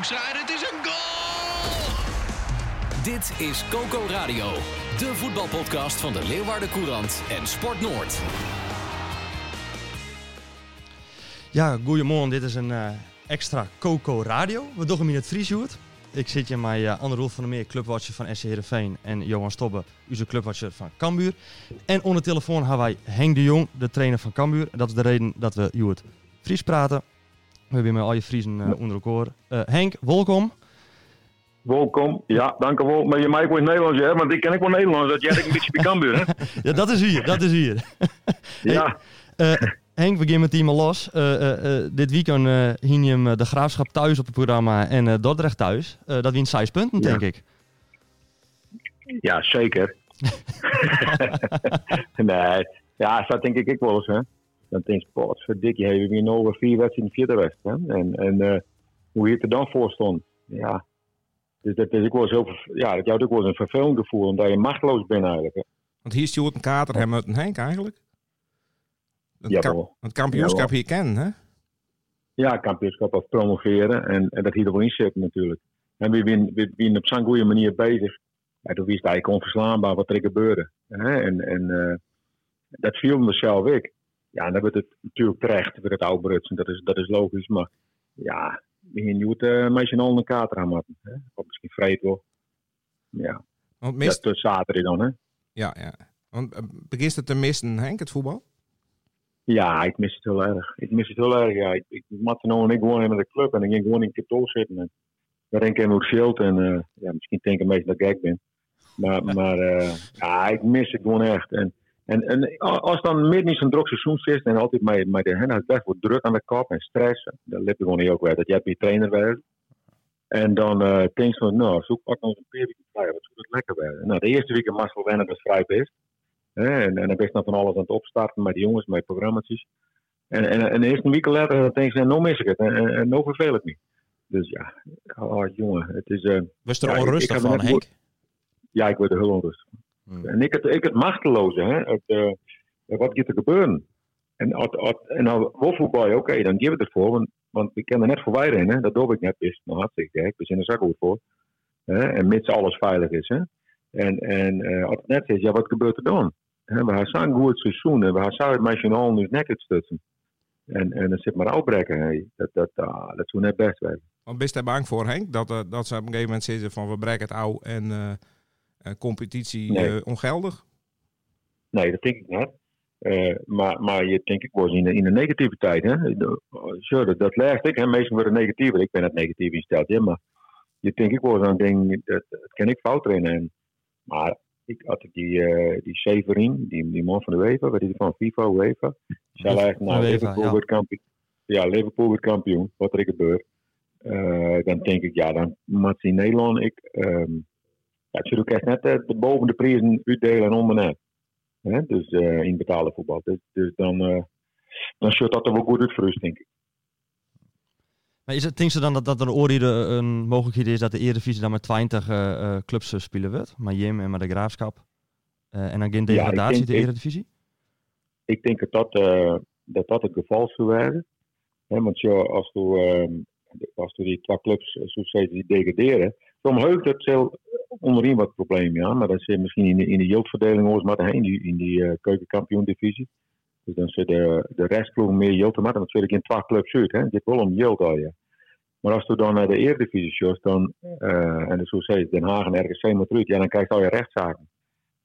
Hoekstra het is een goal! Dit is Coco Radio, de voetbalpodcast van de Leeuwarden Courant en Sport Noord. Ja, goedemorgen. Dit is een eh, extra Coco Radio. We doen hem in het Friesjoerd. Ik zit hier met uh, Anne Roel van der Meer, clubwatcher van SC Heerenveen. En Johan Stobbe, onze clubwatcher van Cambuur. En onder de telefoon hebben wij Henk de Jong, de trainer van Cambuur. Dat is de reden dat we het Fries praten. We hebben met al je Friesen uh, onder elkaar. Uh, Henk, welkom. Welkom. Ja, dank u wel. Maar je ook in Nederlands, hè? Want ik ken ik wel Nederlands. Dat jij een beetje bij Cambuur, hè? ja, dat is hier. Dat is hier. ja. Uh, Henk, we gaan met team los. Dit weekend hing je hem de Graafschap thuis op het programma en Dordrecht thuis. Dat wint zes punten, Ja. denk ik. Ja, zeker. nee. Ja, dat denk ik ik wel eens, hè? Dan denk ik, wat verdikkie, hebben we weer over vier wedstrijden in de vierde wedstrijd. En, en uh, hoe je het er dan voor stond. Ja. Dus dat is ook wel zo, ja, dat houdt ook wel een vervelend gevoel, omdat je machteloos bent eigenlijk. Hè? Want hier stuurt een kater hem uit een Henk eigenlijk. Het, Ja, ka- het kampioenschap hier kennen, hè? Ja, kampioenschap of promoveren. En, en dat hier er wel in zit natuurlijk. En we zijn we, we op zo'n goede manier bezig. Ja, toen wist hij onverslaanbaar wat er gebeurde. Hè? En, en eh, dat viel me zelf ik. Ja, dan wordt het natuurlijk terecht voor het oude Brutsen. Dat is, dat is logisch. Maar ja, nu het uh, met z'n allen een kater aan maken. Hè? Of misschien vreed wel. Ja, Want mist, dat is zaterdag dan, hè? ja, ja. Want uh, begint het te missen, Henk, het voetbal? Ja, ik mis het heel erg. Ik mis het heel erg, ja. Ik, ik en ik gewoon in de club en ik ging gewoon in Kiptol zitten. En daar denk ik het scheelt en uh, ja, misschien denk ik een beetje dat ik gek ben. Maar, maar uh, ja, ik mis het gewoon echt. En, en, en als dan midden in zo'n druk seizoen zit en altijd met, met de hen best wordt druk aan de kop en stress, dan ligt er gewoon niet ook weer dat jij bij je trainer bent. En dan uh, denk je van, nou, zoek pak nog een paar weken vrij, wat zou het lekker werden. Nou, de eerste week in Marcel wennen dat vrij is. Hè, En, en dan ben je dan van alles aan het opstarten met de jongens, met programma's. En, en, en eerst een week later dan denk je, nou mis ik het. En, en, en nou verveel ik me. Dus ja, oh jongen, het is... Uh, Was er ja, onrustig ik- ik van, Henk? ja, ik word er heel onrustig. Hmm. En ik het, ik het machteloze, hè. Het, uh, wat gaat er gebeuren? En, als, als, en nou, oké, dan geef ik het voor. Want, want kan er net voorbij rennen. Dat doe ik net best. Nou, hartstikke gek. We zijn er zo goed voor. Hè? En mits alles veilig is. Hè? En, en uh, als het net is, ja, wat gebeurt er dan? Hè? We hebben zo'n goed seizoen. En we hebben zo het nationaal nu nek uitstutsen. En, en dan zit maar uitbrekken. Hè? Dat, dat, uh, dat zou net best zijn. Want ben je daar bang voor, Henk? Dat, uh, dat ze op een gegeven moment zeggen van we breken het ouw en uh, competitie Nee. ongeldig? Nee, dat denk ik net. Uh, maar, maar je denk ik wel eens in de, in de negativiteit. Hè? De, zo, dat, dat ik. Hè? Meestal worden negatiever. Ik ben het negatief ingesteld. Ja, maar je denk ik wel eens aan ding. Dat, dat kan ik fout trainen. En, maar ik had die, uh, die Severin, die, die man van de UEFA, wat is die van FIFA, UEFA. Zal eigenlijk naar Liverpool ja. wordt kampioen. Ja, Liverpool wordt kampioen. Wat er gebeurt. Uh, dan denk ik, ja, dan moet ze in Nederland. Ik, um, ja, zou ook echt net de, de boven de prijzen uitdelen en om en net. Hè? Dus uh, in betaalde voetbal. Dus, dus dan, uh, dan zult dat er wel goed uit voor ons, denk ik. Maar is het, denk je dan dat, dat er ooit een mogelijkheid is dat de Eredivisie dan met 20 uh, clubs spelen wordt? Maar Jim en met de Graafschap. Uh, en dan geen degradatie ja, de Eredivisie? Ik, ik denk dat dat, uh, dat dat het geval zou zijn. Hè, want ja, als je um, als die twee clubs, zo steeds die degraderen. Van Heug dat zal onderin wat probleem, ja. Maar dat zit misschien in de, in de yieldverdeling ons maar heen, die, in die uh, keukenkampioen-divisie. Dus dan zit de, de restploeg meer yield te maken. Ik in twee clubs uit, hè. Je wel om yield al. Maar als je dan naar de Eredivisie shows, dan, uh, en zo zei Den Haag en RGC moet terug, ja, dan krijg je al je rechtszaken.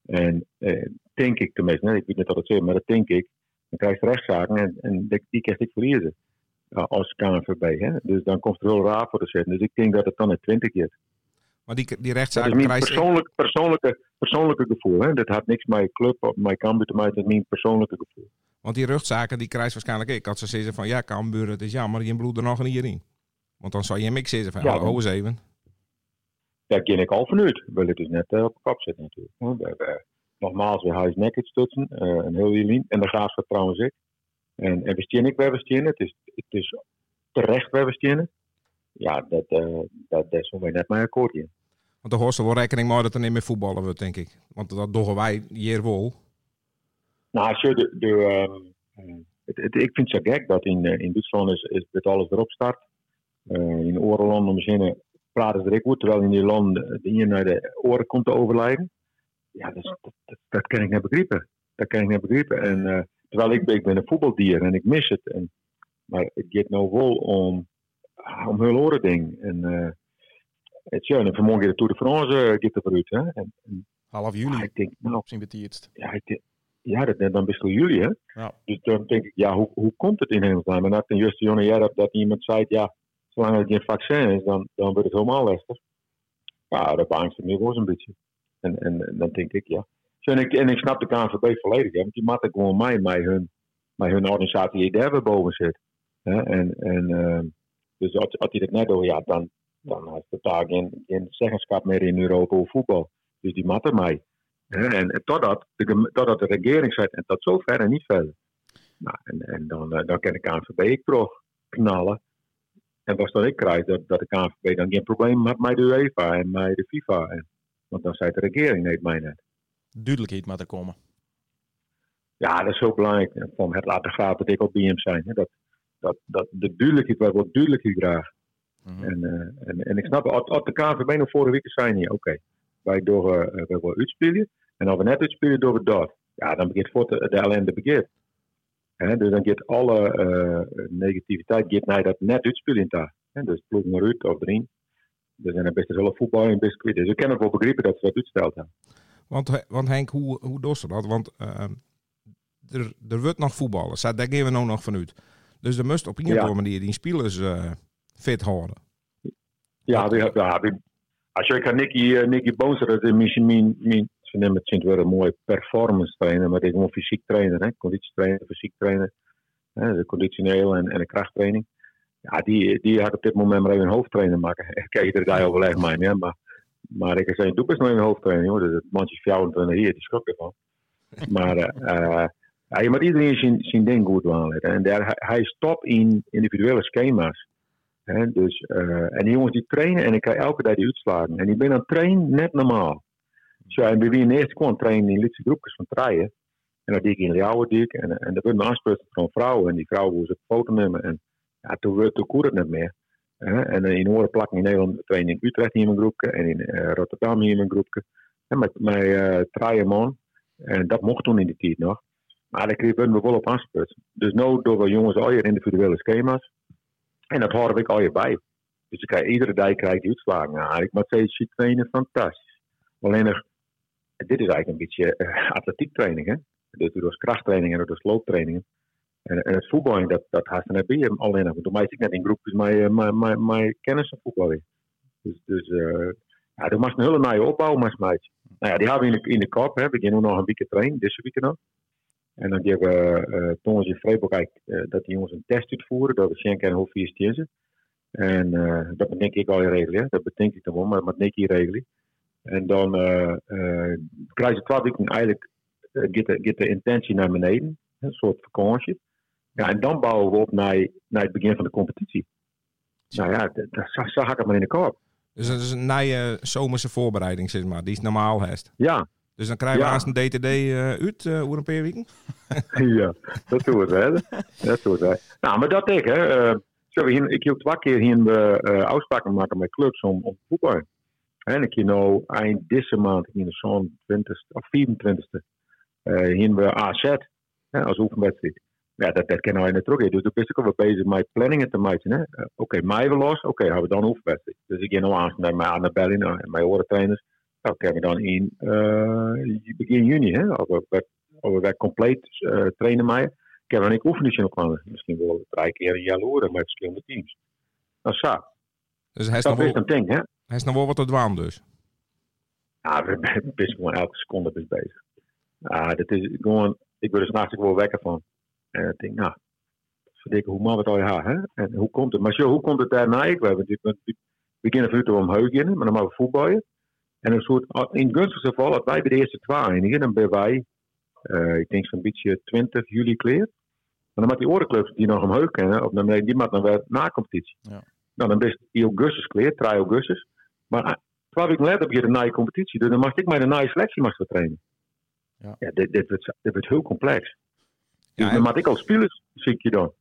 En uh, denk ik tenminste, hè, ik weet niet wat het zegt, maar dat denk ik. Dan krijg je rechtszaken en, en die, die krijg ik verliezen als KNVB. Hè? Dus dan komt het heel raar voor te zitten. Dus ik denk dat het dan in 20 is. Maar die, die Dat rechtszaak is mijn persoonlijk, persoonlijke, persoonlijke gevoel. Hè? Dat had niks met je club of met Cambuur te maken. Dat is mijn persoonlijke gevoel. Want die rechtszaken die krijgt waarschijnlijk ik. Als ze zeggen van ja, Cambuur, het is jammer, je bloed er nog een hierin. Want dan zou je hem ik zeggen van, Ja, dan- eens even. Daar ken ik al vanuit. Wil het dus net eh, op kop zetten natuurlijk. We hebben nogmaals weer Huis Naked stutsen. eh, een heel lijn. En de graafschap trouwens ik. En, en we stien ik we stien. Het is, het is terecht we stien. Ja, dat, eh dat, dat is voor mij net mijn akkoord hier. Want de hoort wel rekening mee dat er niet meer voetballen wordt, denk ik. Want dat doen wij hier wel. Nou, de, eh, het- ik vind het zo gek dat in, eh, in Duitsland is, dat alles erop start. Eh, in andere landen misschien praten ze er ook terwijl in die landen de hier naar de oren komt te overlijden. Ja, dat, dat, kan ik niet begrijpen. Dat kan ik niet begrijpen. En, eh, terwijl ik, ik ben een voetbaldier en ik mis het. En, maar het gaat nou wel om, om heel oren ding. En eh, het, en vanmorgen de Tour de France eh, gaat er vooruit. Hè? En, en, Half juli ah, ik denk, nou, op zijn betiertst. ja, ik denk- ja dat, dan best wel jullie, hè? Ja. Dus dan denk ik, ja, hoe, hoe komt het in hemelsnaam? En dat ten juiste jonge jaar dat, iemand zei, ja, zolang er geen vaccin is, dan, dan wordt het helemaal lastig. Ja, dat beangst me wel een beetje. En, en, en dan denk ik, ja. Zo, en, ik, en ik snap de KNVB volledig, hè, want die matten gewoon mij, mij hun, mij hun organisatie die daar weer boven zit. Hè? En, en, eh, dus als, als hij dat net doet, ja, dan, dan heeft het daar geen, geen zeggenschap meer in Europa over voetbal. Dus die matten mij. En, totdat, de, totdat de regering zegt, en tot zover en niet verder. Nou, en, en dan, eh, dan kan de KNVB terug knallen. En wat dan ik krijg, dat, dat de KNVB dan geen probleem had met de UEFA en met de FIFA. En, want dan zei de regering, nee, mij net. Duidelijkheid moet er komen. Ja, dat is zo belangrijk. Van het laten gaan dat ik op hem zijn. Hè. Dat, dat, dat, de duidelijkheid, wij wordt duidelijkheid graag. Mhm. En, eh, en, en ik snap, als, de KNVB nog vorige week zijn hier, oké. Wij door, eh, wij willen uitspelen. En als we net uitspelen, doen we dat. Ja, dan begint voort de, de ellende begint. Dus dan gaat alle eh, negativiteit gaat naar dat net uitspelen daar. Hè, dus ploeg uit of erin. Er zijn best wel voetbal in best kwijt. Dus ik kan ook wel begrijpen dat ze dat uitsteld hebben. Want, want Henk, hoe, hoe doet ze dat? Want eh, er, er wordt nog voetballen. Zo, Daar gaan we nou nog vanuit. Dus er moest op een of Ja. andere manier die spelers eh, fit houden. Ja, we, ja we, als je kan Nicky, uh, Nicky Boonser, dat is misschien mijn, mijn, ze nemen het weer een mooie performance trainer, maar dit is gewoon fysiek trainer, hè? conditietrainer, fysiek trainer, hè? de conditioneel en, en de krachttraining. Ja, die, die had op dit moment maar even een hoofdtrainer maken. Ik kijk iedere dag overleg met hem, ja, maar, maar ik zei, doe best nog even een hoofdtrainer, hoor. Dus het mandje fjouwend trainer hier, die schrok ervan. Maar eh, eh, ja, je moet iedereen zijn, zijn ding goed aanleggen. En daar, hij, hij is top in individuele schema's. Dus, eh, en die jongens die trainen en ik krijg elke dag die uitslagen. En die ben aan het trainen net normaal. Zo, en bij wie in kwam trainen in lichte groepjes van draaien. En dan deed ik in Leeuwen dik. En, en dat werd me van vrouwen. En die vrouwen moesten een foto nemen. En ja, toen toen het niet meer. En in Oren plakken in Nederland trainen in Utrecht in mijn groepje. En in eh, Rotterdam in mijn groepje. En met met uh, draaien man. En dat mocht toen in die tijd nog. Maar daar kregen we wel op aanspreekt. Dus nu we jongens al je individuele schema's. En dat hoor ik al je bij. Dus ik iedere dag krijg je uitslagen. Ja, ik steeds je trainen, fantastisch. Alleen dit is eigenlijk een beetje uh, atletiektraining. Hè? Dus door krachttrainingen en door looptrainingen. En, en het voetballen, dat, dat haast net bij hem. Alleen nog, mij zit ik net in groepjes met, met, met, met kennis van voetballen. Dus, dus uh, ja, er moest een hele nieuwe opbouw, maar. Nou ja, die hebben we in de, in de kop. Hè. We nog een week trainen, deze week nog. En dan geven we uh, in Freiburg uh, dat die jongens een test uitvoeren. Dat we kunnen hoe vier stiezen. En dat moet denk ik al regelen. Hè? Dat betekent ik dan wel, maar dat moet ik regelen. En dan uh, krijgen ze twee weken eigenlijk gaat de, de intentie naar beneden. Een soort vakantie. Ja, en dan bouwen we op naar, naar het begin van de competitie. Nou ja, dat, dat, zo hak ik maar in de kop. Dus dat is een nieuwe zomerse voorbereiding, zeg maar. Die is normaal hest. Ja, dus dan krijgen we ja. aan een DTD uit uh, over een paar weken? ja, dat doen we wel. Dat doen we wel. Nou, maar dat ik, hè. Zo, ik heb twee keer hier uh, afspraken maken met clubs om, om voetbal. En ik hier nou eind deze maand, in de zo'n 20 of 24e, uh, hier we AZ hè, als oefenwedstrijd. Ja, dat, dat kennen wij net terug. Dus toen ben ik al bezig met planningen te maken. Oké, okay, mei we los. Oké, okay, hebben we dan oefenwedstrijd. Dus ik ga nou aan naar mijn Annabelle en mijn orentrainers. Dat kunnen we dan in uh, begin juni, hè, of we, we weer compleet uh, trainen mee. Ik heb dan ik oefeningen nog aan. Misschien wel drie keer een jaar horen met verschillende teams. Dat is zo. Dus hij is, dat nog is wel, een ding, hè? hij is nog wel wat te dwaan dus. Ja, we zijn gewoon elke seconde dus bezig. Ja, dat is gewoon, ik word er s'nachts wel wekker van. En ik denk, nou, Ze denken, hoe mag het al ja, hè? En hoe komt het? Maar zo, hoe komt het daarna? Ik, we hebben we beginnen vanuit omhoog in, maar dan mogen we voetballen. En een soort, in het gunstigste geval, als wij bij de eerste twee eindigen, dan ben wij, eh, ik denk zo'n beetje 20 juli kleer. Maar dan met die orenclubs die nog omhoog kennen, of dan, die maakt dan weer na competitie. Ja. Nou, dan je in augustus kleer, 3 augustus. Maar ah, twee weken later begint de nieuwe competitie. Dus dan mag ik mij de nieuwe selectie mag trainen. Ja. Ja, dit, dit, wordt, dit wordt heel complex. Dus Ja, dan en- mag ik al spelers, zie ik je dan.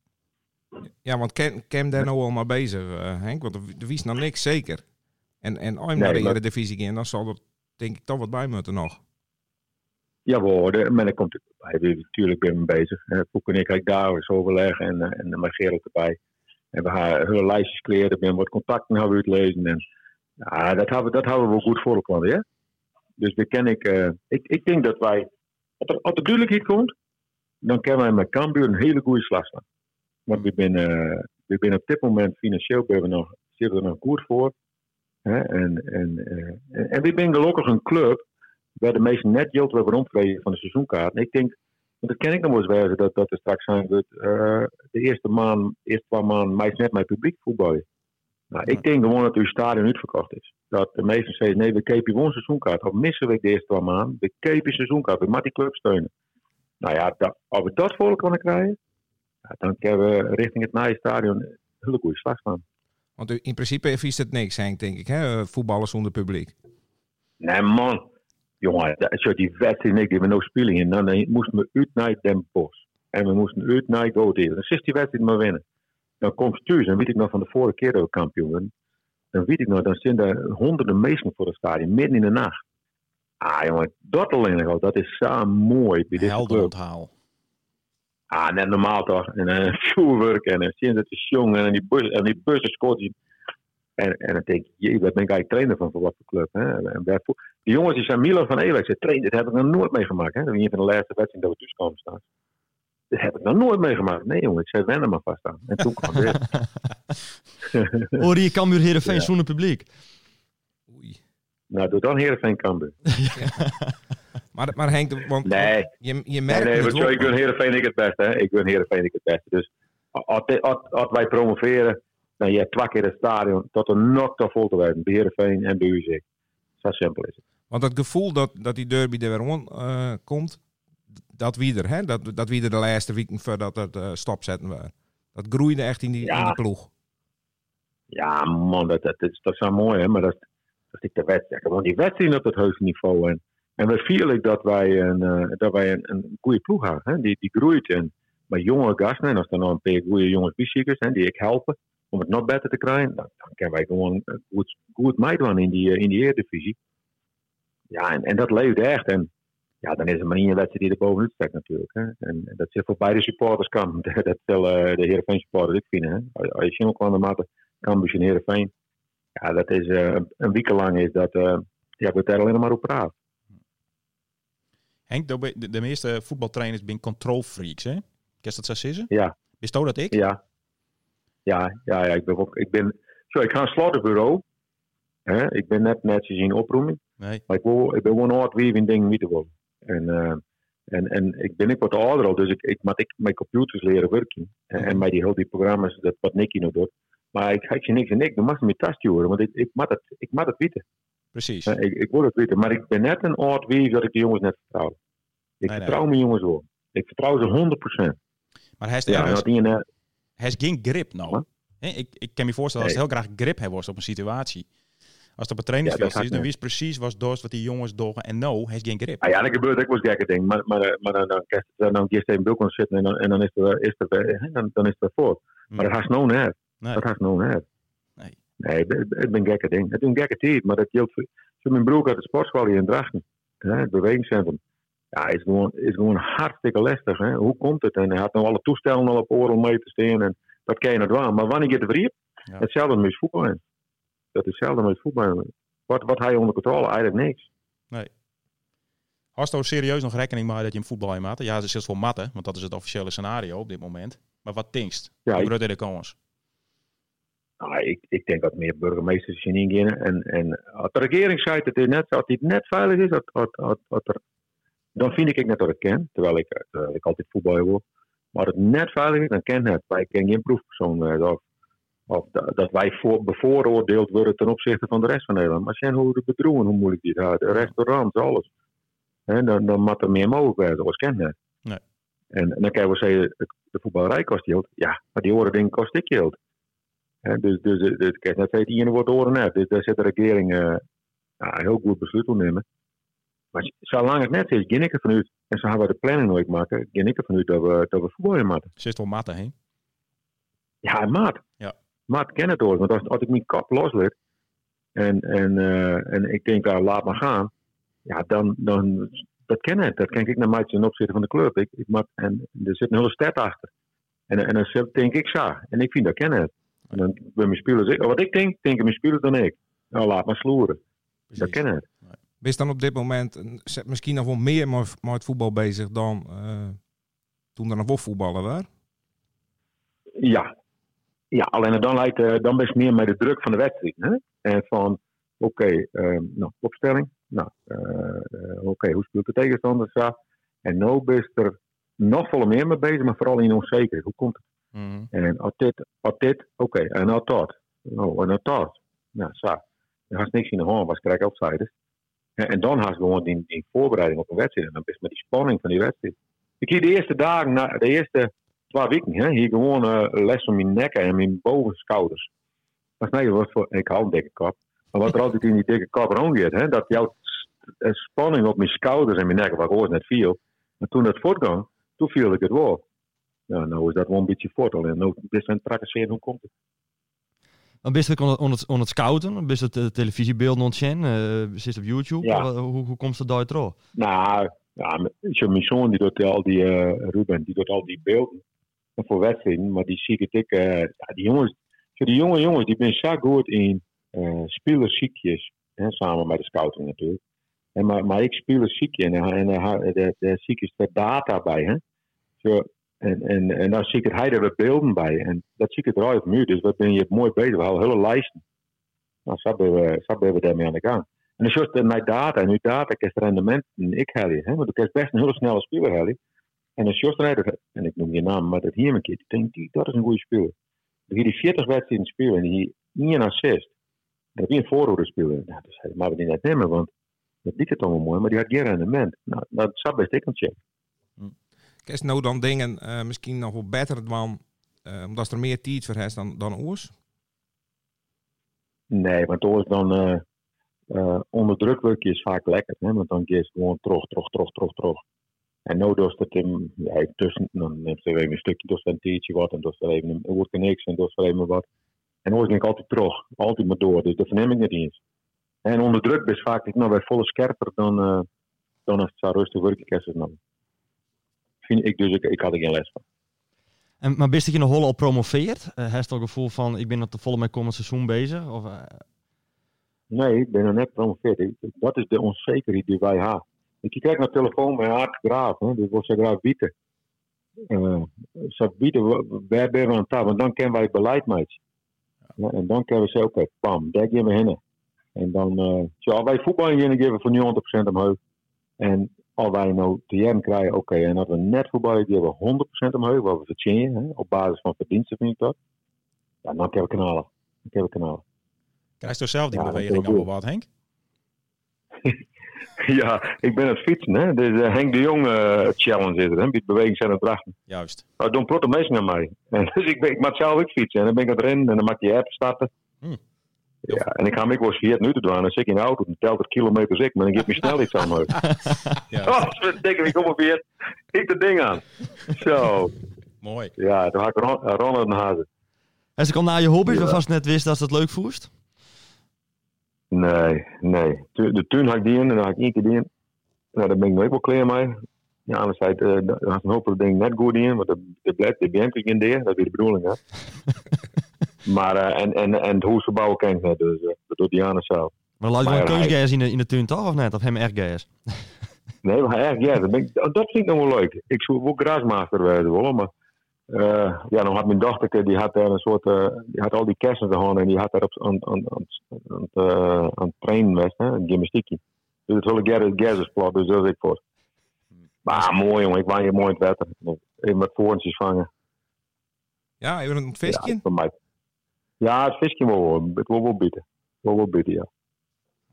Ja, want Kem daar nou al maar bezig, eh, Henk. Want er, er wist nog niks zeker. En, en als je naar de maar- Eredivisie gaan, dan zal er denk ik toch wat bij moeten nog. Jawel, de, maar dan komt het bij. We- Natuurlijk ben ik mee bezig. Hè. Poek en ik ga daar eens overleggen en, eh, en met Gerald erbij. En we gaan hele lijstjes kleren, er ben wat contacten gaan we uitlezen. En, ja, dat hebben, dat hebben we wel goed voor elkaar, ja. Dus we ken ik, eh, ik, ik denk dat wij, als er, als er duidelijkheid komt, dan kunnen wij met Cambuur een hele goede slag staan. Want we zijn, eh, we zijn op dit moment financieel we nog, zitten we er nog goed voor. Hè? En, en, eh, en, en we zijn gelukkig een club waar de meeste net geld hebben rondvreden van de seizoenkaart. En ik denk, want dat ken ik nog wel eens wijzen, dat, dat er straks zijn dat eh, de eerste maand, eerste paar maanden, meest net met publiek voetballen. Nou, ik denk gewoon dat uw stadion uitverkocht is. Dat de meesten zeggen, nee, we kepen gewoon seizoenkaart. Of missen we de eerste paar maanden, we kepen seizoenkaart. We moeten die club steunen. Nou ja, dat, als we dat voor kunnen krijgen, dan kunnen we richting het nieuwe stadion een hele goede slag staan. Want in principe is het niks, Henk, denk ik. Hè? Voetballen zonder publiek. Nee, man. Jongen, dat- zo die wedstrijd die we nou spelen. En dan eh, moesten we uit naar Den Bosch. En we moesten uit naar Goederen. Dan is die wedstrijd maar winnen. Dan komt het thuis. En weet ik nog van de vorige keer dat we kampioen werden. Dan weet ik nog, dan zijn er honderden mensen voor het stadion. Midden in de nacht. Ah, jongen, dat alleen al. Dat is zo mooi bij Helder club. onthaal. Ah, net normaal toch. En uh, vuurwerk en zien dat is jong en die, bus, en die bussen scoort. En, en dan denk ik, jee, wat ben ik eigenlijk trainer van voor wat voor club. Hè? En die jongens die zijn Milan van Ewijk, ze trainen, dat heb ik nog nooit meegemaakt. Hè? Dat is een van de laatste wedstrijden dat we thuis komen staan. Dat heb ik nog nooit meegemaakt. Nee jongen, ik zei wennen maar vast aan. En toen kwam dit. Hoor je Cambuur Heerenveen Ja. zonder publiek? Oei. nou, doe dan Heerenveen Cambuur. Maar, maar Henk, want Nee. je, je Nee, merkt nee, het want wel. zo, ik Heerenveen ik het beste. Hè? Ik gun Heerenveen ik het beste. Dus als, wij promoveren, dan je hebt twee keer het stadion tot er nog te vol te werden. Bij Heerenveen en bij. Zo simpel is het. Want het gevoel dat, dat die derby er weer rond eh, komt, dat wie er, hè? Dat, dat wie er de laatste weken voordat het eh stopzetten waren. Dat groeide echt in die, Ja. in die ploeg. Ja, man, dat, dat, is, dat is zo mooi, hè? Maar dat, dat is de wedstrijd. Gewoon die wedstrijd op het hoogste niveau. En, en we vieren dat wij een, eh, dat wij een, een goede ploeg hebben. Hè? Die, die groeit. En met jonge gasten, en als er nog een paar goede jongens biziekers zijn die ik helpen om het nog beter te krijgen, dan, dan kunnen wij gewoon goed, goed meedoen in die, eh, in die Eredivisie. Ja, en, en dat leeft echt. En ja, dan is er maar één wedstrijd die er bovenuit steekt natuurlijk. Hè? En, dat zit voor beide supporters kan. Dat zullen eh, de Heerenveen supporters ook vinden. Hè? Als- je single kwam de mate, Cambuur en Heerenveen. Ja, dat is een- week lang is dat, eh ja, we daar alleen maar op praten. Henk, de, de, meeste voetbaltrainers zijn control freaks, hè? Je dat zo zeggen? Ja. Is dat dat ik? Ja. Ja, ja, ja, ik ben ook, ik ben, zo, ik ga een slottenbureau. Hè? Ik ben net net zien oproeming. Nee. Maar ik, wil, ik ben gewoon hard wie in dingen te worden. En, eh, en, en ik ben ik wat ouder al, dus ik, ik moet ik mijn computers leren werken. En, en met die heel die programma's, dat wat Nicky nog doet. Maar ik ga je niks en niks, dan mag je tastje horen, want ik, ik het, ik moet het weten. Precies. Eh, ik, ik wil het weten, maar ik ben net een oud wie dat ik de jongens net vertrouw. Ik Nee, nee. vertrouw mijn jongens wel. Ik vertrouw ze 100%. Maar hij is, Ja, hij is, dat eh, hij is geen grip nou. Hè, ik, ik kan me voorstellen als Nee. hij heel graag grip heeft op een situatie. Als het op een trainingsveld Ja, dat is, gaat dan wist precies wat dorst wat die jongens doen. En nou, hij is geen grip. Ah ja, dat gebeurt ook wel eens gekke dingen. Maar, maar, eh, maar dan, dan, dan, dan hij in Bulkon zitten en dan, en dan is er, is er, dan, dan is er voor. Maar dat haast nou net. Nee. Dat haast nou net. Nee. Nee, het is een gekke ding. Het is een gekke tijd, maar dat geldt voor... Mijn broer uit de sportschool hier in Drachten. Hè, het bewegingscentrum. Ja, is gewoon, is gewoon hartstikke lastig. Hè. Hoe komt het? En hij had nou alle toestellen al op oren mee te staan. En dat kan je nog wel. Maar wanneer je het verriep, Ja. hetzelfde met voetbal. Dat is hetzelfde met voetbal. Wat, wat hij onder controle? Eigenlijk niks. Hast je serieus nog rekening mee dat je een voetbal in maat? Ja, ze is wel matten, want dat is het officiële scenario op dit moment. Maar wat denkst? Ja, ik- de kans. Nou, ik, ik denk dat meer burgemeesters zien ingaan. En, en als de regering dat het net, als het net veilig is, dat, dat, dat, dat er, dan vind ik net dat ik ken. Terwijl ik, terwijl ik altijd voetbal wil. Maar het net veilig is, dan ken het. Wij kennen geen proefpersoon werden. Of, of da- dat wij voor, bevooroordeeld worden ten opzichte van de rest van Nederland. Maar zijn hoe de bedroegen, hoe moeilijk die het gaat. Restaurants, alles. Hè, dan, dan moet er meer mogelijk werden. Dat ken het. Nee. En, en dan kan je wel zeggen, het- de voetballerij kost geld. Ja, maar die oren dingen kost ik geld. Dus dus, dus, dus ik kan net zeggen, die ene wordt oren net. Dus daar zit de regering eh, ja, heel goed besluit op nemen. Maar zolang het net is, ging ik ervan uit, en zo hebben we de planning nooit maken, ging ik ervan uit dat we, dat we voetbal in maken. Zit wel matten heen. Ja, maat. Ja. Maat ken het hoor. Want als, als ik mijn kap loslaat en, en, eh, en ik denk, ah, laat maar gaan. Ja, dan, dan dat ken het. Dat ken ik naar mij ten opzichte van de club. Ik, ik maak, en er zit een hele stad achter. En, en dan zit- denk ik zo. En ik vind dat ken het. En dan bij mijn spelers, wat ik denk, denken mijn spelers dan ik. Nou, laat maar sloeren. Dat ken het. Wees dan op dit moment misschien nog wel meer met, voetbal bezig dan eh, toen er nog wel voetballen waren? Ja. Ja, alleen dan, lijkt, eh, dan je meer met de druk van de wedstrijd. Hè? En van, oké, eh, nou, opstelling. Nou, eh, oké, hoe speelt de tegenstander? En nu ben er nog veel meer mee bezig, maar vooral in onzekerheid. Hoe komt het? Mhm. En als dit, als dit, oké, en als dat. Nou, en als dat. Nou, zo. Dan had niks in de hand, was krijg outsiders. En, en dan had je gewoon die, die voorbereiding op een wedstrijd. En dan je met die spanning van die wedstrijd. Ik hier de eerste dagen, na, de eerste twee weken, hè, hier gewoon eh, les om mijn nekken en mijn bovenschouders. Dat is wat voor, ik hou een dikke kop. Maar wat er altijd in die dikke kop rondgaat, hè, dat jouw eh, spanning op mijn schouders en mijn nekken, waar ik net viel. En toen dat voortgang, toen viel ik het wel. Ja, nou is dat wel een beetje voort. Alleen nou best aan het tracesseren, hoe komt het? Dan bist je on het, het scouten, bist het uh, televisiebeelden ontzien, uh, zit op YouTube. Ja. Hoe, hoe, komt het daar terug? Nou, ja, mijn zoon die doet al die, eh, Ruben, die doet al die beelden voor wedstrijden. Maar die zie ik, ik eh, ja, die jongens, zo die jonge jongens, die zijn zo goed in eh spelersziekjes. Samen met de scouting natuurlijk. En maar, maar ik speel een ziekje en, en, en de, de ziekjes er data bij. Hè? Zo, en, en, en daar zie ik het, hij er beelden bij. En dat zie ik het eruit nu. Dus wat ben je mooi bezig. We hebben hele lijsten. Nou, zo ben we, zo ben we daarmee aan de gang. En dan is het naar data. En nu data is het rendement ik heb je. Hè? Want ik heb best een hele snelle speler heb En als Jos rijdt, en ik noem je naam, maar dat hier een keer. Die, dat is een goede speler. Die die 40 wedstrijden spelen en hier 1 assist. Dat is een voorhoede speler. Nou, dus hij mag die net nemen, want dat liep het allemaal mooi, maar die had geen rendement. Nou, dat zou best ik een check. Nou dan dingen uh, misschien nog wel beter dan, uh, omdat er meer tijd voor heeft dan, dan oors? Nee, want oors dan uh, onder druk werken is vaak lekker. Hè? Want dan ga je gewoon terug, terug, terug, terug, terug. En nu doet het hem, ja, tussen, dan neemt ze even een stukje, doet een tientje wat, en doet ze even een woord niks, en doet ze even wat. En ooit ging ik altijd terug, altijd maar door, dus dat verneem ik niet eens. En onder druk is vaak nog weer volle scherper dan, dan als het zo rustig werken is. Nou. Vind ik dus, ik, ik had er geen les van. En, maar bist je in de Holle al promoveerd? Uh, Heeft je al gevoel van, ik ben op de volle met komend seizoen bezig? Of, uh... Nee, ik ben nog net promoveerd. Dat is de onzekerheid die wij hebben. Ik krijg naar telefoon bij Aart Graaf, hè, dus wil ze graag bieden. Uh, ze bieden, waar ben we aan tafel? Want dan kennen wij beleid mee. Ja, en dan kunnen we zeggen, oké, okay, pam, daar gaan we heen. En dan, uh, zo, wij voetbal in geven voor 90% omhoog. En als wij nou jaren krijgen, oké, okay, en als we net voetbal geven we 100% omhoog, wat we verdienen, op basis van verdiensten vind ik dat. Ja, dan we knallen. Dan kunnen we knallen. Krijg je zelf die ja, beweging allemaal wat, Henk? ja, ik ben aan het fietsen, hè. Dus uh, Henk de Jong uh, challenge is er, hè. Die beweging zijn het brachten. Juist. Nou, doen protte mensen aan mij. En dus ik, ben, ik maak zelf ook fietsen. En dan ben ik aan het rennen en dan maak je app starten. Hm. Ja, en ik ga me ook wel eens 40 minuten doen. Dan zit ik in de auto, dan telt het kilometers ik, maar dan geeft me snel iets aan me. ja. Oh, ze denken, ik kom op weer. Ik dat ding aan. Zo. Mooi. Ja, dan ga ik ron, Ronald naar huis. En ze kan na je hobby, ja. vast net wist dat ze het leuk voest? Nee, nee. De tuin had ik die in en dan had ik één keer die in. Nou, daar ben ik nooit wel klaar mee. Ja, anderzijds, uh, daar had een hoop dingen net goed in, want de blijft de bent in de, dat is de bedoeling, hè. maar, uh, en, en, en het huis verbouwen ken ik net, dus uh, dat doet Diana zelf. Maar laat je wel een kunstgas in de, in de tuin toch, of net? Of hem echt gas? nee, maar erg gas. Dat, ik, dat vind ik nog wel leuk. Ik zou wel grasmaster worden willen, maar uh, ja, dan had mijn dochter, die had daar een soort, uh, die had al die kersen te en die had daar op aan, aan, aan, uh, aan het trainen was, hè, een gymnastiekje. Dus het hele gases plot, dus dat is ik voor. Maar mooi jongen, ik was hier mooi in het wetter. even wat voortjes vangen. Ja, even een Ja, visje. voor mij. Ja, het visje wil wel, het wil wel bieden. Wil wel bieden, ja.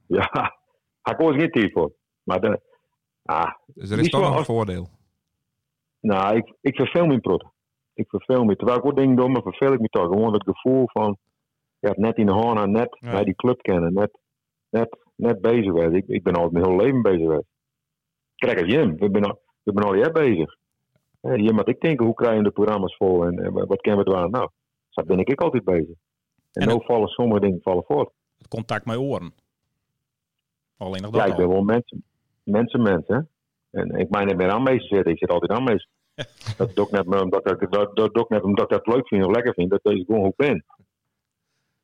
Ja, ik ooit geen tijd voor. Maar de, ah, Dus er is Niet toch nog een voordeel. nou, ik, ik verveel me in protten. Ik verveel me. Terwijl ik ook dingen doe, maar verveel ik me toch. Gewoon het gevoel van, ja, net in de hand, net Ja. bij die club kennen, net, net, net bezig. Ik, ik ben al mijn hele leven bezig geweest. Kijk als Jim, we zijn al, we zijn al jaar bezig. Jim had ik denken, hoe krijgen we de programma's vol en, en wat kennen we het waar? Nou, zo ben ik, ik altijd bezig. En, En nu vallen sommige dingen vallen voort. Het contact met oren. Alleen nog dat Ja, ik ben wel mensen, mensen, mensen. hè. En ik niet meer aanwezig zitten. Ik zit altijd aanwezig. dat doe ik net omdat ik dat, dat ik net omdat ik dat leuk vind of lekker vind. Dat is gewoon hoe ik ben.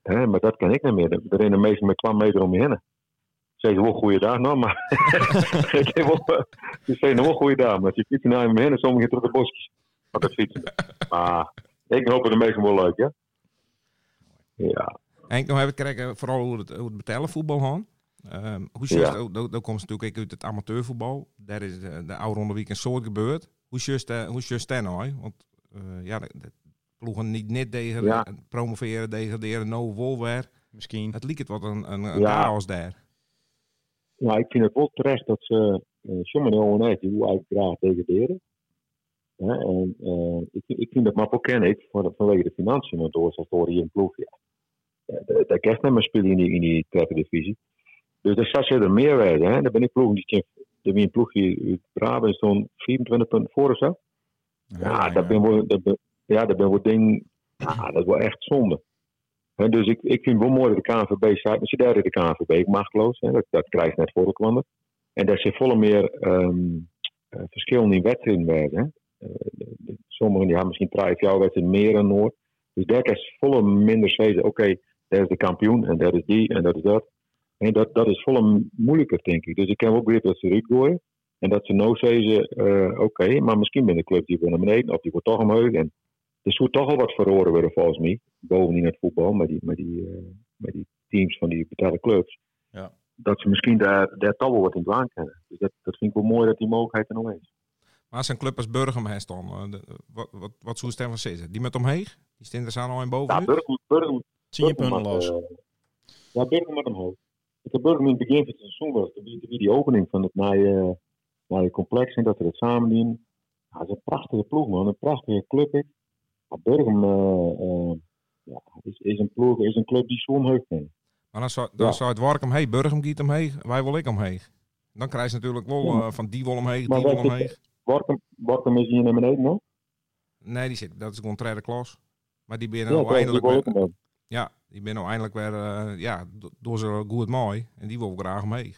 Hè, maar dat kan ik niet meer. Er rennen meestal met 12 meter om je heen. Zeggen wel goede dag, nou, maar ik ze zeggen wel goede dag, maar ze fietsen naar me heen en sommigen terug de bosjes. Met het fietsen. Maar ik hoop het de meesten wel leuk, ja. Ja, En ik nog even kijken, vooral hoe het, hoe het betalen voetbal gaan. Ehm hoe Ja. just, ja. dat komt natuurlijk ook uit het amateurvoetbal. Daar is de, de oude ronde week een soort gebeurd. Hoe just, eh, hoe just daar nou? Want eh, ja, de, de ploegen niet net tegen Ja. promoveren, degraderen, no wolwer. Misschien. Het liep het wat een, een, een Ja. chaos daar. Ja, ik vind het wel terecht dat ze uh, sommige jongens die hoe eigenlijk graag degraderen. Hè, en eh, ik, ik vind dat maar ook ken ik van, vanwege de financiën, want door zoals hier een ploeg. Ja. Ja, de- net maar spelen in die, in die divisie. Dus daar zat er meer bij. Hè. Daar ben ik ploeg die ben een ploegje uit Brabant stond 24 punten voor of zo. Ja, dat ben wel, dat ben, ja, dat ben wel ding. Ja, dat is wel echt zonde. Hè, dus ik, ik vind het wel mooi dat de KNVB staat. Maar ze derde de KNVB machteloos. Hè, dat, dat krijgt net voor kwam. En dat ze volle meer ehm eh, verschillen in wedstrijden werden. Hè. Eh, sommigen die hebben misschien of jouw wedstrijden meer dan Noord. Dus daar is volle minder zeggen. Oké, dat is de kampioen en dat is die en dat is dat. En dat, dat is volle moeilijker, denk ik. Dus ik kan wel begrijpen dat ze gooien. En dat ze nou zeggen, eh, oké, maar misschien ben de club die wordt naar beneden of die wordt toch omhoog. En er zou toch al wat verloren worden volgens mij. Bovendien het voetbal, met die, met die, met die teams van die betaalde clubs. Ja. Dat ze misschien daar, daar toch wel wat in dwaan kennen. Dus dat, dat vind ik wel mooi dat die mogelijkheid er nog is. Maar een club als Burgum dan, eh, wat, wat, wat zou Stefan zeggen? Die met omheen? Die staan er staan al in boven Ja? Burgum, Burgum, Zie je punten los. eh, ja, Burgum met omhoog. Ik heb Burgum in het begin van het seizoen was. toen Die, die, opening van het naar je complex en dat ze het samen doen. Ja, het is een prachtige ploeg, man. Een prachtige club. ik. Maar Burgum eh, eh, ja, is, is, een ploeg, is een club die zo kan. Maar dan zou, dan Ja. zou het Wark omheen, Burgum giet omheen, wij wil ik omheen. Dan krijg je natuurlijk wel Ja. eh, van die wil omheen, die wil omheen. Workum is hier naar beneden, no? Nee, die zit, dat is gewoon derde klas. Maar die ben Ja, nou die eindelijk ja, die ben nou eindelijk weer, eh, ja, do- door ze goed mooi. En die wil graag omheen.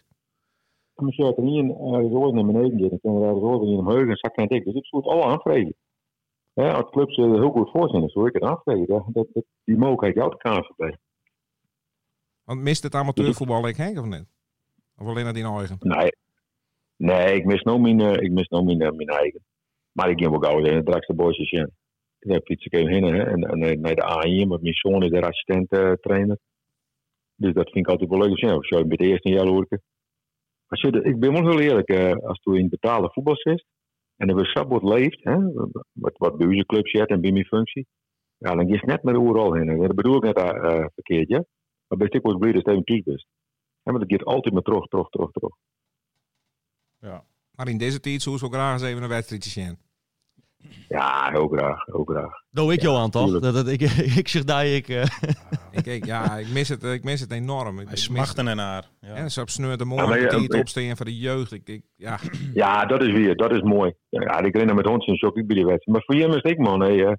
Dan moet je er niet in ergens ooit naar beneden gaan. Dan kunnen we ooit in omhoog en zak en dik. Dus ik zou het al aanvregen. Ja, als clubs er heel goed voor zijn, dan zou ik het aanvregen. Dat, dat, die mogelijkheid jouw KNVB. Want mist het amateurvoetbal ik Henk of niet? Of alleen naar die eigen? Nee. Nee, ik mis nou mijn, eh, ik mis nou mijn, eh, mijn eigen. Maar ik ga wel gauw in het dragste boosjes in. Ik heb iets keer heen en, en eh, naar de AI, want mijn zoon is de assistent eh, trainer. Dus dat vind ik altijd wel leuk. Ja, of zo bij de eerste jaar werken. Als je, ik ben wel heel eerlijk, eh, als je in betaalde voetbal zit en er weer wat leeft, hè, wat, wat bij onze club zit en bij mijn functie, ja, dan je net met de oer al heen. En Dat bedoel ik net eh, verkeerd, ja. Maar best ik was blij dat je even kiek bent. Ja, dat gaat altijd maar terug, terug, terug, terug. Ja. Maar in deze tijd zou wel graag eens even een wedstrijdje zien. Ja, heel graag, heel graag. Doe ik Johan toch? Dat, dat, ik, ik zeg daar, ik... eh, ik, ik, ja, ik mis het, ik mis het enorm. Ik, Hij smachten ernaar. Ja. en ze op sneur de Ja, morgen ja, die het ja. opstaan van de jeugd. Ik, ik, ja, Ja, dat is weer, dat is mooi. Ja, ik ren met hondjes en shock ik bij die wedstrijd. Maar voor hem is ik, man. Hey, eh,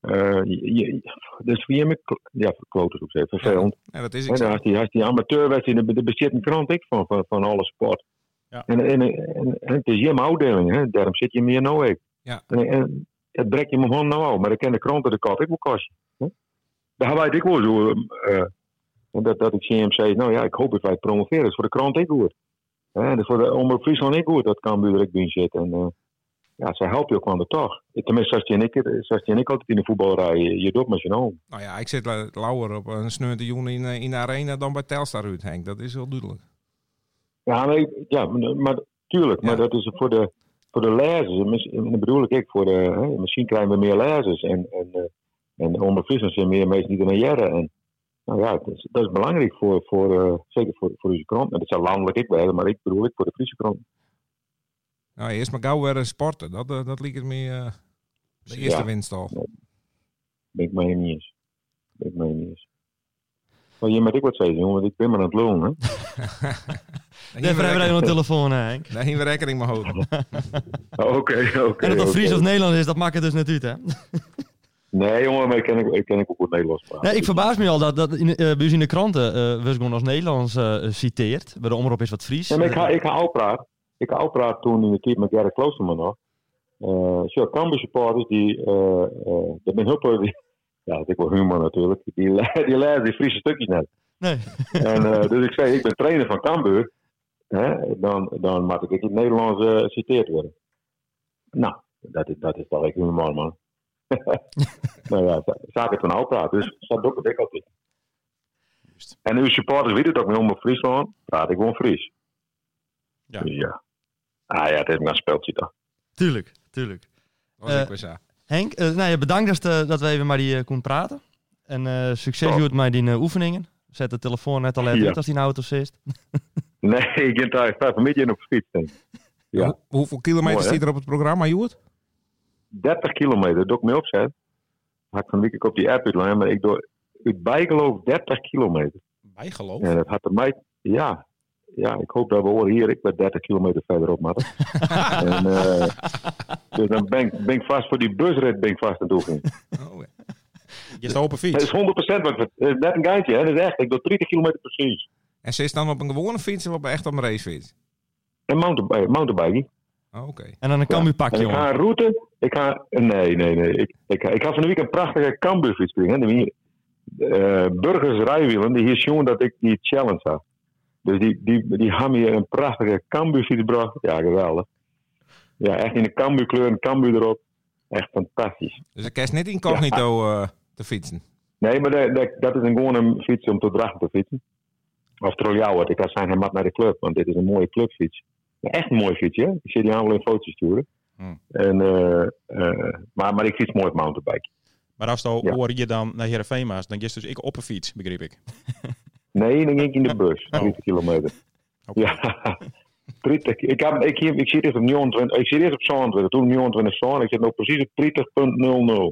eh, je- je- dus voor hem, ik- ja, kloten ook zeggen, vervelend. ja, dat is ik zo. als die, als die amateurwedstrijd, daar bestaat een krant ik van, van, van alle sport. Ja. En, en, en, en het is je afdeling, hè? daarom zit je meer nou ik. Ja. En, en het breekt je mijn hand nou al, maar dan ken de kranten de ik kosten. Hè? Daar weet ik wel zo. eh, en dat, dat ik CM zei, nou ja, ik hoop dat wij het promoveren. Is voor de krant ik goed. Hè, voor de Omroep Friesland ik goed, dat kan bij ik binnen zit. En eh, ja, zij helpen je ook aan de dag. Tenminste, als je en ik, als je en ik altijd in de voetbalrij, je, je doet met je oom. Nou ja, ik zit la- lauwer op een sneurtioen in, eh, in de arena dan bij Telstar uit, Henk. Dat is wel duidelijk. Ja, nee, ja maar, tuurlijk, maar dat is voor de, voor de lezers, dat bedoel ik voor de, hè, misschien krijgen we meer lezers en, en, eh, en zijn meer mensen die er naar jaren. En nou ja, dat is, dat is belangrijk voor, voor eh, zeker voor, voor onze krant. En dat zou landelijk ik wel, maar ik bedoel ik voor de Friese krant. Nou, eerst maar gauw weer sporten. Dat, eh, dat liep het me de eerste Ja. winst al. Ben ik mij niet eens. Ben ik mij niet eens. Maar je moet ik wat zeggen, jongen, want ik ben maar aan het hè. Even hebben we een telefoon, hè, Henk. Daar we rekening mee houden. Oh, Oké, oké. En dat het oké. Fries of Nederlands is, dat maakt het dus net uit, hè? Nee, jongen, maar ik ken, ik ken ik ook goed Nederlands praten. Nee, ik verbaas me al dat, dat in, eh, bij ons in de kranten eh we gewoon als Nederlands eh, citeert. Bij de omroep is wat Fries. Ja, maar ik ga, ik ga ook praten. Ik ga ook praten toen in de tijd met Gerrit Kloosterman nog. Eh zo, Cambuur supporters, die, dat ben hulp, die, ja, dat is wel humor natuurlijk, die, die lezen die Friese stukjes net. Nee. En, eh, dus ik zei, ik ben trainer van Cambuur, hè, dan, dan mag ik in het Nederlands eh citeerd worden. Nou, dat is, dat is toch echt humor, man. nou ja, het van ook praten, dus dat doe ik altijd. Juist. En uw supporters weten het ook niet om Friesland, praat ik gewoon Fries. Ja. Ja. Ah ja, het is maar een speltje toch. Tuurlijk, tuurlijk. Dat was Henk, eh, nou ja, bedankt dat, eh, dat we even maar die konden praten. En eh, succes. Joet met die eh, oefeningen. Zet de telefoon net al even Ja. uit als die in de auto zit. Nee, ik ben daar vijf midden op fiets. denk ik. Ja. Hoe- hoeveel kilometer Mooi, hè? zit er op het programma, Joert? 30 kilometer, dat doe ik me opzet. Had ik van week op die app uitleggen, maar ik doe uit bijgeloof 30 kilometer. Bijgeloof. En dat had er mij, ja, ja, ik hoop dat we horen hier, ik ben 30 kilometer verderop, maar. en, eh, dus dan ben ik, ben ik vast voor die busrit ben ik vast aan het. Oh, ja. Je staat op een Het fiets. is 100% wat is net een geintje, hè? Dat is echt, ik doe 30 kilometer precies. En ze is dan op een gewone fiets of op echt op een racefiets? En mountainbike, mountainbiking. Oh, Oké. En dan een Cambuur pakje, En ik ga jongen. een route. Ik ga. Nee, nee, nee. Ik, ik, ik ga van de week een prachtige Cambuurfiets krijgen. hè. Die, eh, burgers rijwielen. Die hier jongen dat ik die challenge had. Dus die, die, die hebben hier een prachtige Cambuurfiets gebracht. Ja, geweldig. Ja, echt in de Cambuurkleur, een Cambuur erop. Echt fantastisch. Dus ik kerst niet incognito eh, te fietsen. Nee, maar dat, dat, dat is een, gewoon een fiets om te dragen te fietsen. Of Troljouwert. Ik ga zijn hem naar de club, want dit is een mooie clubfiets. Ja, echt een mooi fietsje, hè? Ik zie die allemaal in foto's sturen. Hmm. En, eh, eh, maar, maar ik fiets mooi op mountainbike. Maar als Ja. hoor je dan naar Heerenveen dan is dus ik op een fiets, begreep ik. Nee, dan ging ik in de bus. Oh. 30 kilometer. Ja. 30. Ik, heb, ik, ik zie dit op 29. Ik zie dit op 27. Toen 29 zo'n. Ik zit nog precies op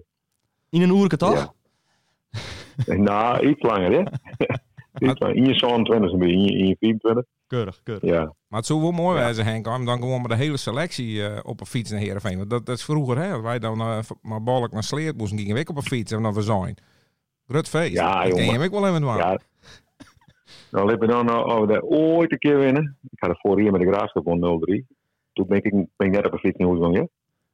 30.00. In een oerke, toch? Ja. nou, iets langer, hè? iets langer. In je 27 ben je, in je, in je 24. Keurig, keurig. Ja. Maar het zou wel mooi Ja. zijn, Henk, om dan gewoon met de hele selectie eh, op een fiets naar Heerenveen. Want dat, dat is vroeger, hè. Wij dan eh, maar balk naar Sleert moesten, gingen we ook op een fiets en dan we zijn. Grut feest. Ja, dat jongen. je ook wel even doen. Ja. Nou, we dan oh, dat ooit een keer winnen. Ik had het vorig jaar met de Graafschap van 0-3. Toen ben ik, ben ik net op een fiets in Hoesgang, ja.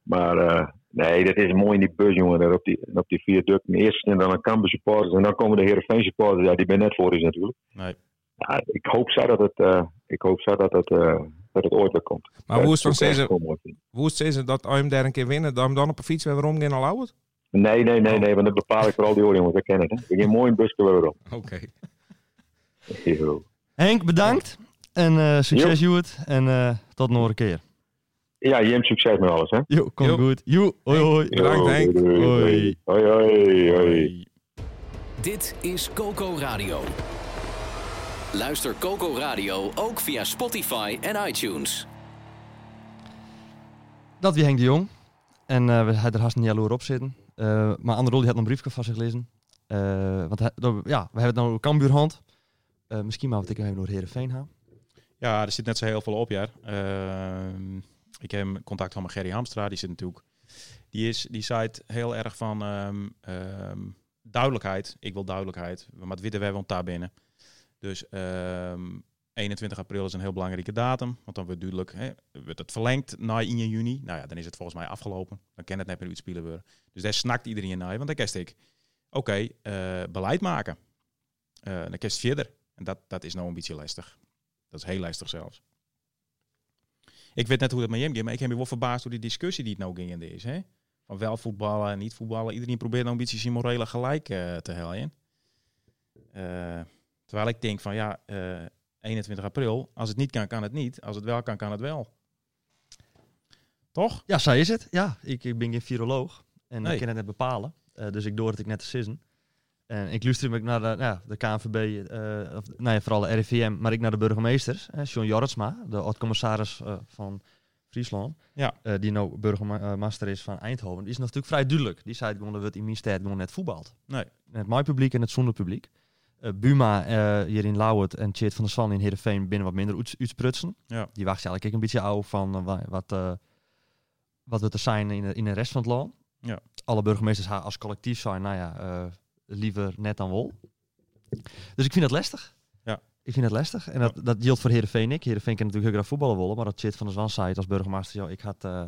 Maar eh, nee, dat is mooi in die bus, jongen. Daar op die, op die viaduct. Eerst en dan een Cambuur supporters. En dan komen de Heerenveen supporters. Ja, die ben net voor is natuurlijk. Nee. Ja, ik hoop zo dat het, eh, ik hoop zo dat het, eh, dat het ooit weer komt. Maar hoe is het van mooi vinden. hoe is het ze dat als daar een keer winnen, dat hem dan op een fiets weer rondgaan naar Lauwert? Nee, nee, nee, nee. Want dat bepaal ik voor al die jongens. Dat kennen het. hè. Ik heb een mooi buskleur op. Oké. Yo. Henk, bedankt. En eh, succes, Joet. En eh, tot nog een keer. Ja, je hebt succes met alles, hè? Jo, kom goed. Jo, hoi, hoi. Bedankt, Yo, Henk. doei, doei, Hoi. Hoi, hoi. Dit is Coco Radio. Luister Coco Radio ook via Spotify en iTunes. Dat wie Henk de Jong. En eh we hadden er haast niet jaloer op zitten. Eh, maar Anderol die had nog een briefje van zich gelezen. Eh, want hij, dat- ja, we hebben het nou over Cambuurhand. Eh misschien maar wat ik even door Heerenveen gaan. Ja, er zit net zo heel veel op, ja. Ehm, ik heb contact gehad met Gerry Hamstra, die zit natuurlijk... Die, is, die zei het heel erg van ehm, ehm, duidelijkheid. Ik wil duidelijkheid. Maar het witte we want daar binnen. Dus ehm, 21 april is een heel belangrijke datum. Want dan wordt duidelijk, hè, wordt het verlengd naar 1 juni. Nou ja, dan is het volgens mij afgelopen. Dan kan het net meer uitspelen. Dus daar snakt iedereen naar. Want dan kerst ik, oké, eh, beleid maken. Eh dan kerst verder. En dat, dat is nou een beetje lastig. Dat is heel lastig zelfs. Ik weet net hoe dat met hem ging, maar ik heb me wel verbaasd door die discussie die het nou gaande is. Hè? Van wel voetballen en niet voetballen. Iedereen probeert nou een beetje zijn morele gelijk eh, te helpen. Eh, terwijl ik denk van ja, eh, 21 april, als het niet kan, kan het niet. Als het wel kan, kan het wel. Toch? Ja, zo is het. Ja, ik, ik ben geen viroloog. En Nee. ik kan het net bepalen. Dus ik door het ik net te sissen. En ik luister me naar de, ja, de KNVB, eh, of, nou ja, vooral de RIVM, maar ik naar de burgemeesters. Eh, John Jorritsma, de oud-commissaris eh, van Friesland. Ja. eh, die nou burgemeester is van Eindhoven. Die is natuurlijk vrij duidelijk. Die zei gewoon dat het in mijn stad gewoon net voetbalt. Nee. Het mooi publiek en het zonder publiek. Buma hier in Lauwert en Tjeerd van der Swan in Heerenveen binnen wat minder uits- uitsprutsen. Ja. Die wacht eigenlijk een beetje ouw van wa- wat, wat we te zijn in de, in de rest van het land. Ja. Alle burgemeesters als collectief zijn, nou ja, liever net dan wol. Dus ik vind dat lastig. Ja. Ik vind het lastig. En dat, dat geldt voor Heerenveen ik. Heerenveen kan natuurlijk heel graag voetballen willen, maar dat Tjeerd van zei het als burgemeester, joh, ik had... eh,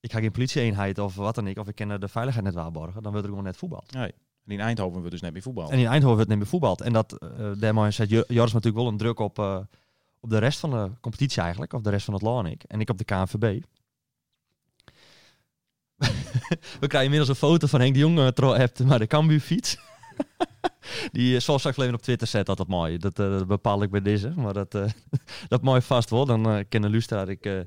ik ga geen politieeenheid of wat dan ik, of ik ken eh, de veiligheid net waarborgen, dan wil er gewoon net voetbal. nee. En in Eindhoven wordt dus net meer voetbal. En in Eindhoven werd niet meer voetbald. En dat, uh, daarmee zet Jo- Joris natuurlijk wel een druk op, eh, op de rest van de competitie eigenlijk. Of de rest van het land ik. En ik op de KNVB. We krijgen inmiddels een foto van Henk de Jong tro hebt maar de Cambuur fiets. Die uh, zal straks even op Twitter zetten, dat mooi. Dat uh, bepaal ik bij deze. Maar dat, uh, dat mooi vast wel. Dan uh, kennen Lustra ik, uh,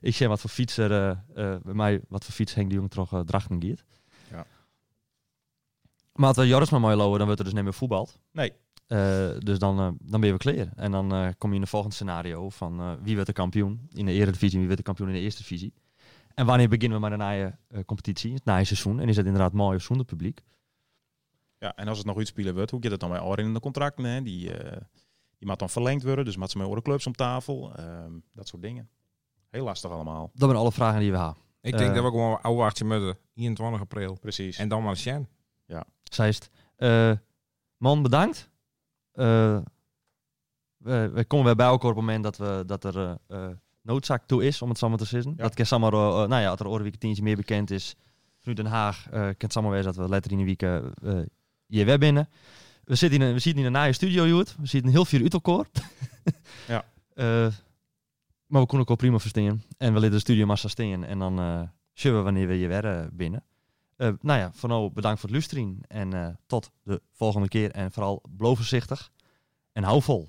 ik zeg wat voor fietser bij mij wat voor fiets Henk de Jong toch drachten giet. Ja. Maar als we Joris maar mooi lopen, dan wordt er dus niet meer voetbald. Nee. Dus dan, dan ben je weer klaar. En dan kom je in het volgende scenario van wie wordt de kampioen in de Eredivisie en wie wordt de kampioen in de Eerste Divisie. En wanneer beginnen we met een nieuwe uh, competitie, het nieuwe seizoen? En is het inderdaad mooi of zonder publiek? Ja, en als het nog uitspelen wordt, hoe gaat het dan met Oren in de contracten? Hè? Die, uh, die moet dan verlengd worden, dus moet ze met clubs om tafel. Uh, dat soort dingen. Heel lastig allemaal. Dat zijn alle vragen die we hebben. Ik denk uh, dat we gewoon afwachten met de 21 april. Precies. En dan maar Sjen. Ja. Zij is het. Uh, man, bedankt. Uh, we, we, komen weer bij elkaar op het moment dat, we, dat er uh, noodzaak toe is om het samen te zitten. Ja. Dat kan samen, nou ja, als er een tientje meer bekend is vanuit Den Haag, kan het samen wezen dat we letter in de week hier weer binnen. We zitten in een, we zitten in een naaie studio, Joet. We zitten heel veel uit elkaar. ja. maar we kunnen ook prima verstaan. En we laten de studio massa staan. En dan uh, zullen we wanneer we hier weer binnen. Uh, nou ja, nu bedankt voor het luisteren. En uh, tot de volgende keer. En vooral blijf voorzichtig. En hou vol.